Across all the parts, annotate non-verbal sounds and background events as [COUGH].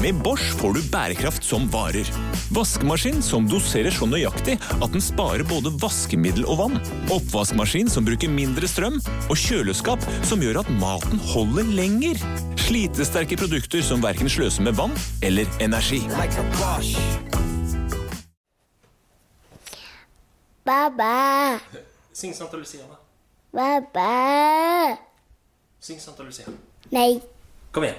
Med Bosch får du bærekraft som varer. Vaskemaskin som doserer så nøyaktig at den sparer både vaskemiddel og vann. Oppvaskmaskin som bruker mindre strøm. Og kjøleskap som gjør at maten holder lenger. Slitesterke produkter som verken sløser med vann eller energi. Baba, Syng Santa Lucia, da. baba. Syng Santa Lucia. Nei, Kom igjen.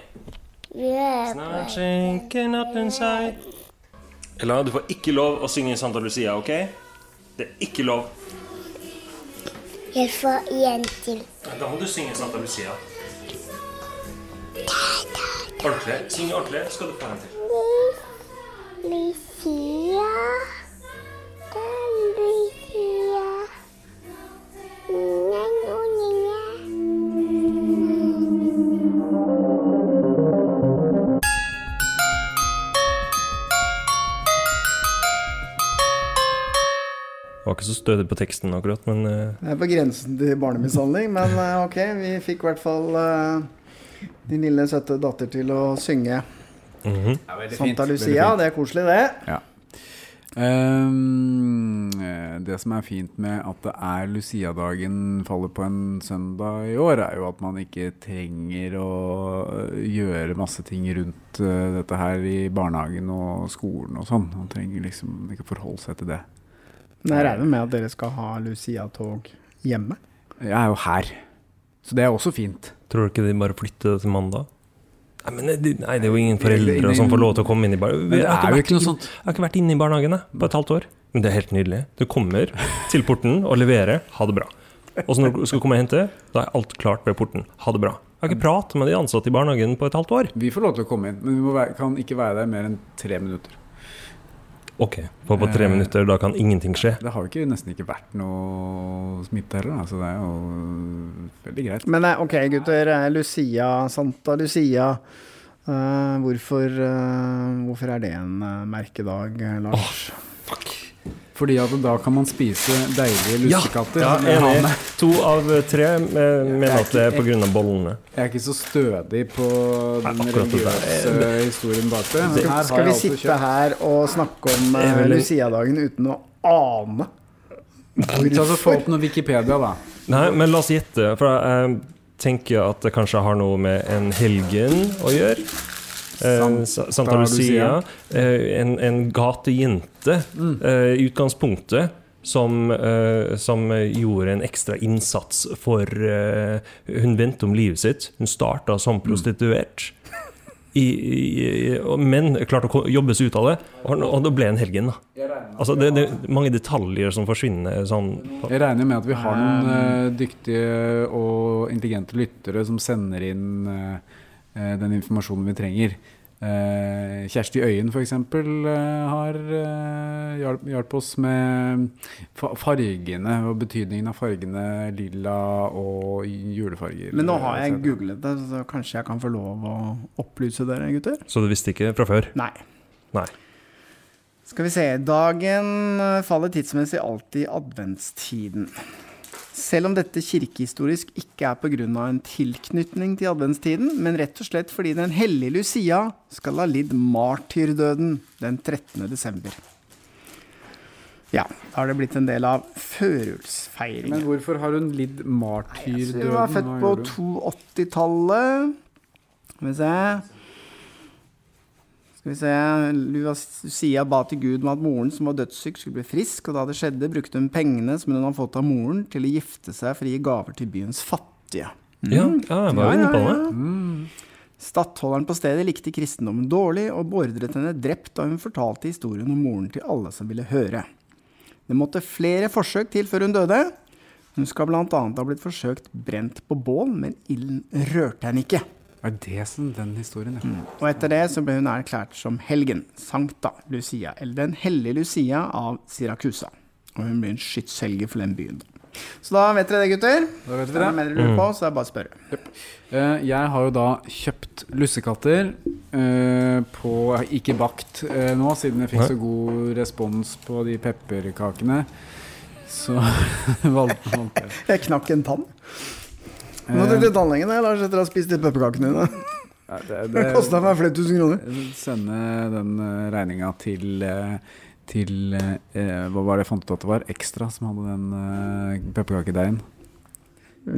Not shaken up inside. Ella, du får ikke lov å synge Santa Lucia, OK? Det er ikke lov. Jeg får en til. Da må du synge Santa Lucia. Ordentlig. Syng ordentlig, skal du få en til. Ikke så stødig på teksten akkurat, men eh, Det er på grensen til barnemishandling, men eh, ok, vi fikk i hvert fall eh, din lille søte datter til å synge mhm. Santa Lucia. Det er koselig, det. Ja. Ehm, eh, det som er fint med at det er Lucia-dagen faller på en søndag i år, er jo at man ikke trenger å gjøre masse ting rundt dette her i barnehagen og skolen og sånn. Man trenger liksom ikke forholde seg til det. Men jeg regner med at dere skal ha Lucia-tog hjemme. Jeg er jo her, så det er også fint. Tror du ikke de bare flytter det til mandag? Nei, men det, nei, det er jo ingen foreldre som får lov til å komme inn i barnehagen. Jeg har er vært ikke inn- Jeg har ikke vært inne i barnehagen på et halvt år. Men det er helt nydelig. Du kommer til porten og leverer. Ha det bra. Og så når du skal komme og hente, da er alt klart ved porten. Ha det bra. Jeg har ikke pratet med de ansatte i barnehagen på et halvt år. Vi får lov til å komme inn, men vi må være, kan ikke være der mer enn tre minutter. Ok, for på tre Eh. minutter, da kan ingenting skje. Det har jo ikke, nesten ikke vært noe smitte heller, så det er jo veldig greit. Men eh, ok, gutter. eh, Lucia, Santa Lucia. Uh, hvorfor, uh, hvorfor er det en merkedag, Oh, Lars? Fordi at da kan man spise deilige lussekatter. Ja, ja enig. To av tre eh, mener at det er av bollene. Jeg er ikke så stødig på den Nei, det religiøse historien bak det. Men her Skal vi sitte kjøpt her og snakke om Det eh, Lucia-dagen uten å ane hvorfor? Få opp noe Wikipedia, da. Nei, men la oss gjette, for jeg tenker at det kanskje har noe med en helgen å gjøre. Eh, Santa Lucia. Eh, en, en gatejente eh, i utgangspunktet. Som, uh, som gjorde en ekstra innsats for uh, Hun vendte om livet sitt. Hun starta som prostituert. I, i, men klarte å jobbe seg ut av det, og, og det ble en helgen. da Altså, det, det er mange detaljer som forsvinner sånn. Jeg regner med at vi har noen uh, dyktige og intelligente lyttere som sender inn eh, den informasjonen vi trenger. Eh, Kjersti Øyen f.eks. Uh, har hjalp, oss med fargene og betydningen av fargene lilla og julefarger. Men nå har jeg googlet det, så kanskje jeg kan få lov å opplyse dere, gutter? Så du visste ikke fra før? Nei. Nei. Skal vi se. Dagen eh, faller tidsmessig alltid i adventstiden. Selv om dette kirkehistorisk ikke er pga. en tilknytning til adventstiden, men rett og slett fordi den hellige Lucia skal ha lidd martyrdøden den 13. desember. Ja, da har det blitt en del av Men hvorfor har hun lidd martyrdøden? Hun var født på gjorde hun? 280-tallet. Skal vi se Skal vi se Lucia ba til Gud om at moren som var dødssyk, skulle bli frisk. Og da det skjedde, brukte hun pengene som hun hadde fått av moren, til å gifte seg for å gi gaver til byens fattige. Ja, ja, jeg var inne på det. Stattholderen på stedet likte kristendommen dårlig, og beordret henne drept da hun fortalte historien om moren til alle som ville høre. Det måtte flere forsøk til før hun døde. Hun skal bl.a. ha blitt forsøkt brent på bål, men ilden rørte henne ikke. Er det som den historien, ja? Og etter det så ble hun erklært som helgen, Sankta Lucia, eller Den hellige Lucia av Siracusa. Og hun ble en skytshelge for den byen. Så da vet dere det, gutter. Da vet vi det er det. mer dere lurer på, så er det bare å spørre. Eh, Jeg har jo da kjøpt lussekatter eh, på Ikke bakt eh, nå, siden jeg fikk så god respons på de pepperkakene. Så [LAUGHS] valgte jeg. [LAUGHS] Jeg knakk en tann. Nå Eh, til tannlegen jeg, Lars, etter å ha spist de pepperkakene dine. ja, det, Det det, kosta meg flere tusen kroner. Sende den uh, regninga til eh, til eh, Hva var det jeg fant ut at det var? Ekstra som hadde den eh, pepperkakedeigen.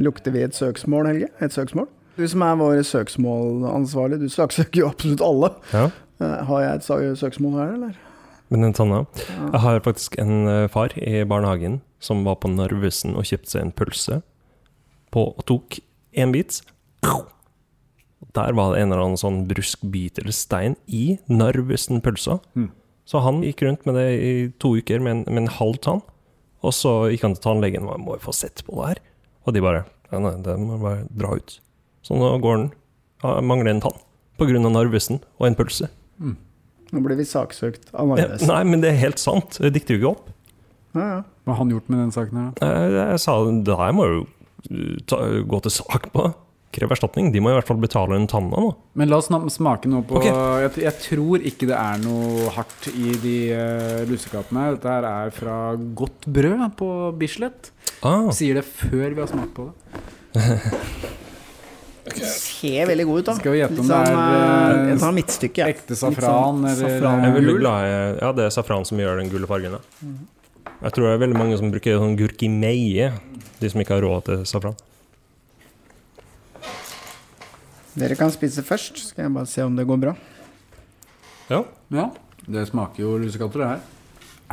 Lukter vi et søksmål, Helge? Et søksmål? Du som er vår søksmålansvarlig, du saksøker jo absolutt alle. Ja. Eh, Har jeg et søksmål her, eller? Men den tanna Jeg har faktisk en eh, far i barnehagen som var på Narvesen og kjøpte seg en pølse på, og tok én bit. Der var det en eller annen sånn bruskbit eller stein i Narvesen-pølsa. Mm. Så han gikk rundt med det i to uker med en, med en halv tann. Og så gikk han til tannlegen og må jo få sett på det her. Og de bare ja, nei, det må bare dra ut. Så nå går han ja, mangler en tann av Narvesen og en pølse. Nå blir vi saksøkt av Ja, nei, men det er helt sant. Det dikter jo ikke opp. Ja, ja. Hva har han gjort med den saken her? Jeg, jeg sa det her må jo ta, gå til sak på. Krev erstatning. De må i hvert fall betale en tanna nå. Men la oss smake noe på okay. jeg, jeg tror ikke det er noe hardt i de uh, lussekattene. Dette her er fra Godt brød på Bislett. Ah, Sier det før vi har smakt på det. [LAUGHS] Ser veldig god ut, da. Skal vi gjette om sånn, det er, eh, eh, Jeg tar midtstykket. Ja. Ekte safran Litt eller sånn safran. jeg er veldig glad i Ja, det er safran som gjør den gule fargen. Da. Jeg tror det er veldig mange som bruker sånn gurkimeie, de som ikke har råd til safran. Dere kan spise først, skal jeg bare se om det går bra. Ja. Ja, det smaker jo lussekatter, det her.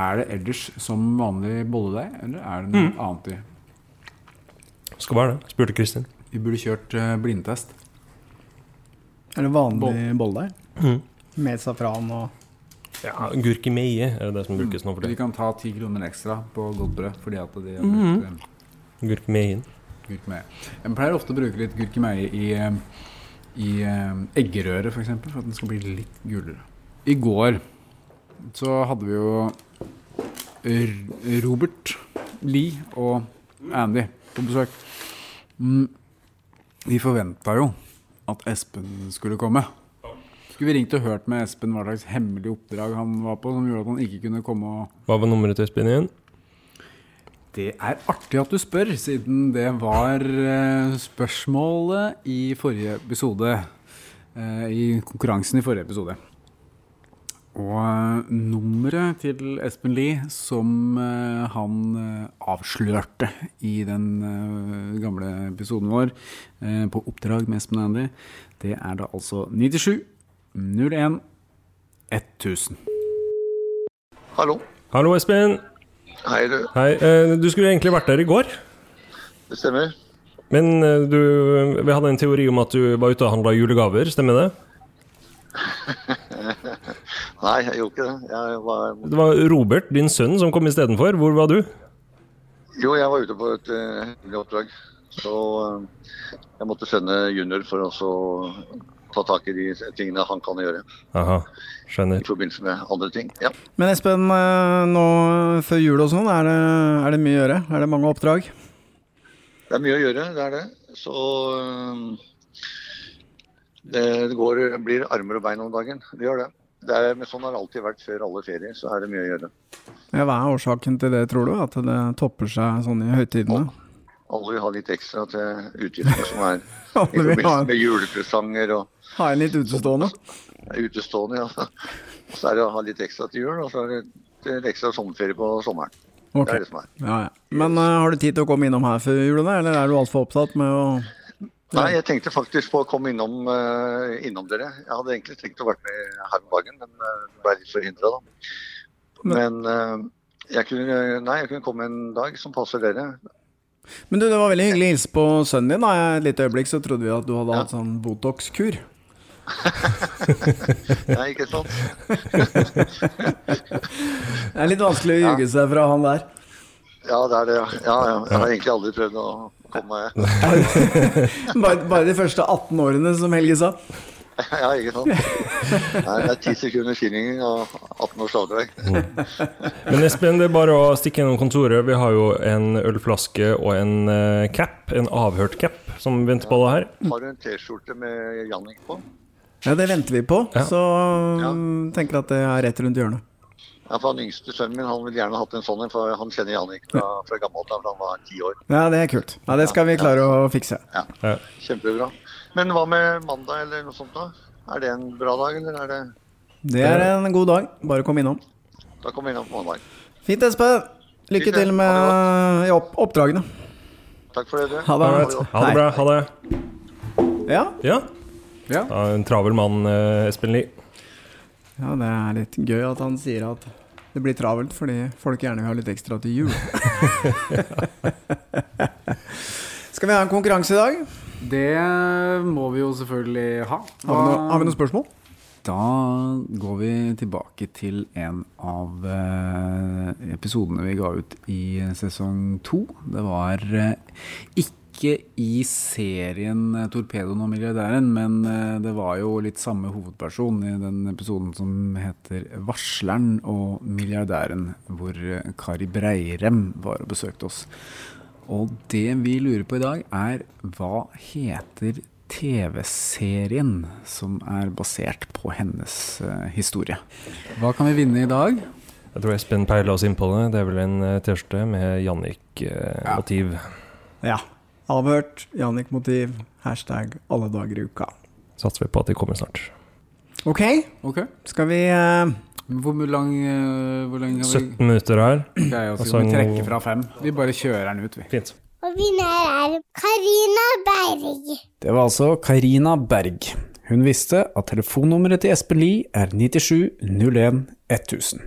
Er det ellers som vanlig bolledeig, eller er det noe Mm. annet i? Skal være det, spurte Kristin. Vi burde kjørt eh, blindtest. Er det vanlig bolledeig? Mm. Med safran og Ja, gurkimeie er det som brukes nå for Vi det. kan ta ti kroner ekstra på godt brød fordi at de har Mhm. brukt eh, Gurkimeien. gurkemeie. Jeg pleier ofte å bruke litt gurkemeie i, eh, i eh, eggerøre, f.eks., for, eksempel, for at den skal bli litt gulere. I går så hadde vi jo R Robert, Lee og Andy på besøk. Mm. Vi forventa jo at Espen skulle komme. Skulle vi ringt og hørt med Espen hva slags hemmelig oppdrag han var på, som gjorde at han ikke kunne komme og Hva var nummeret til Espen igjen? Det er artig at du spør, siden det var eh, spørsmålet i forrige episode. eh, I konkurransen i forrige episode. Og eh, nummeret til Espen Lie, som han avslørte i den gamle episoden vår på oppdrag med Espen Andy, det er da altså 97 01 1000. Hallo. Hallo, Espen. Hei, du. Hei. eh, Du skulle egentlig vært der i går. Det stemmer. Men eh, du, vi hadde en teori om at du var ute og handla julegaver, stemmer det? [LAUGHS] Nei, jeg gjorde ikke det. Jeg var, Det var Robert, din sønn, som kom istedenfor. Hvor var du? jo, jeg var ute på et hemmelig oppdrag. Så uh, jeg måtte sende junior for å så ta tak i de tingene han kan gjøre Aha, i forbindelse med andre ting. Ja. Men Espen, eh, nå før jul og sånn, er det, er det mye å gjøre? Er det mange oppdrag? Det er mye å gjøre, det er det. Så eh, det går, blir armer og bein om dagen. Det gjør det. det er, men sånn har det alltid vært før alle ferier. Så er det mye å gjøre. Ja, hva er årsaken til det, tror du? At det topper seg sånn i høytidene? Alle vil ha litt ekstra til utgifter som er [LAUGHS] i forbindelse med julepresanger og ha en litt utestående? utestående. Ja. Så er det å ha litt ekstra til jul, og så er det litt ekstra sommerferie på sommeren. Okay. Det er det som er. Ja, ja. Men uh, har du tid til å komme innom her før julene, eller er du altfor opptatt med å Nei, jeg tenkte faktisk på å komme innom, uh, innom dere. Jeg hadde egentlig tenkt å være med her om dagen, men uh, ble litt forhindra, da. Men uh, jeg kunne, nei, jeg kunne komme en dag som passer dere. Men du, det var veldig hyggelig å hilse på sønnen din. da. Et lite øyeblikk så trodde vi at du hadde Ja. hatt sånn Botox-kur. [LAUGHS] Nei, ikke sant? [LAUGHS] Det er litt vanskelig å ljuge seg fra han der. Ja, det er det. Ja, ja. Jeg har egentlig aldri prøvd å komme meg [LAUGHS] Bare, bare de første 18 årene, som Helge sa. [LAUGHS] Ja, ikke sant. Nei, det er ti sekunder skilling og 18 års avdrag. Men Espen, det er bare å stikke gjennom kontoret. Vi har jo en ølflaske og en eh, cap, en avhørt cap, som venter på deg her. Har du en T-skjorte med Jannik på? Ja, det venter vi på. Ja. Så um, tenker at det er rett rundt hjørnet. Ja, for Han yngste sønnen min han vil gjerne hatt en sånn en, for han kjenner Jannik fra, fra gammelt av, for han var ti år. Ja, det er kult. Ja, Det skal vi klare å fikse. Ja, Ja. Kjempebra. Men hva med mandag eller noe sånt da? Er det en bra dag, eller er det Det er en god dag. Bare kom innom. Da kommer vi innom på mandag. Fint, Espen. Lykke Fint, til med opp oppdragene. Takk for det, du. Ha det. Ha det bra. Ha det. Ja. Ja. Ja. Ja, en travel mann, eh, Espen Lie. ja, det er litt gøy at han sier at det blir travelt fordi folk gjerne vil ha litt ekstra til jul. [LAUGHS] Skal vi ha en konkurranse i dag? Det må vi jo selvfølgelig ha. Har vi, noe, har vi noen spørsmål? Da går vi tilbake til en av eh, episodene vi ga ut i sesong to. Det var eh, ikke i serien eh, 'Torpedoen og milliardæren', men det var jo litt samme hovedperson i den episoden som heter 'Varsleren og milliardæren', hvor Kari Breirem var og besøkte oss. Og det vi lurer på i dag, er hva heter TV-serien som er basert på hennes uh, historie? Hva kan vi vinne i dag? Jeg tror Espen peila oss inn på det. Det er vel en eh, T-skjorte med Jannik-motiv. Ja. Avhørt, Jannik-motiv, hashtag alle dager i uka. Satser vi på at de kommer snart. Ok, okay. skal vi uh, Hvor lang, uh, hvor lenge har vi 17 minutter her. Ok, og så skal vi en- trekke fra fem. Vi bare kjører den ut, vi. Fint. Og vinner er Karina Berg. Det var altså Karina Berg. Hun visste at telefonnummeret til Espen Lie er 97 01 1000.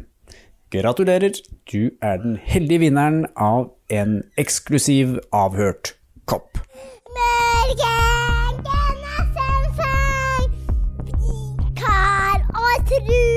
Gratulerer, du er den heldige vinneren av en eksklusiv avhørt kopp. Morgen, og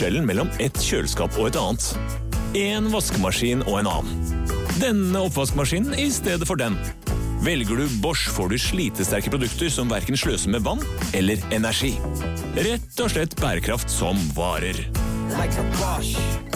forskjellen mellom et kjøleskap og et annet? En vaskemaskin og en annen. Denne oppvaskmaskinen i stedet for den. Velger du Bosch, får du slitesterke produkter som verken sløser med vann eller energi. Rett og slett bærekraft som varer. like a Bosch.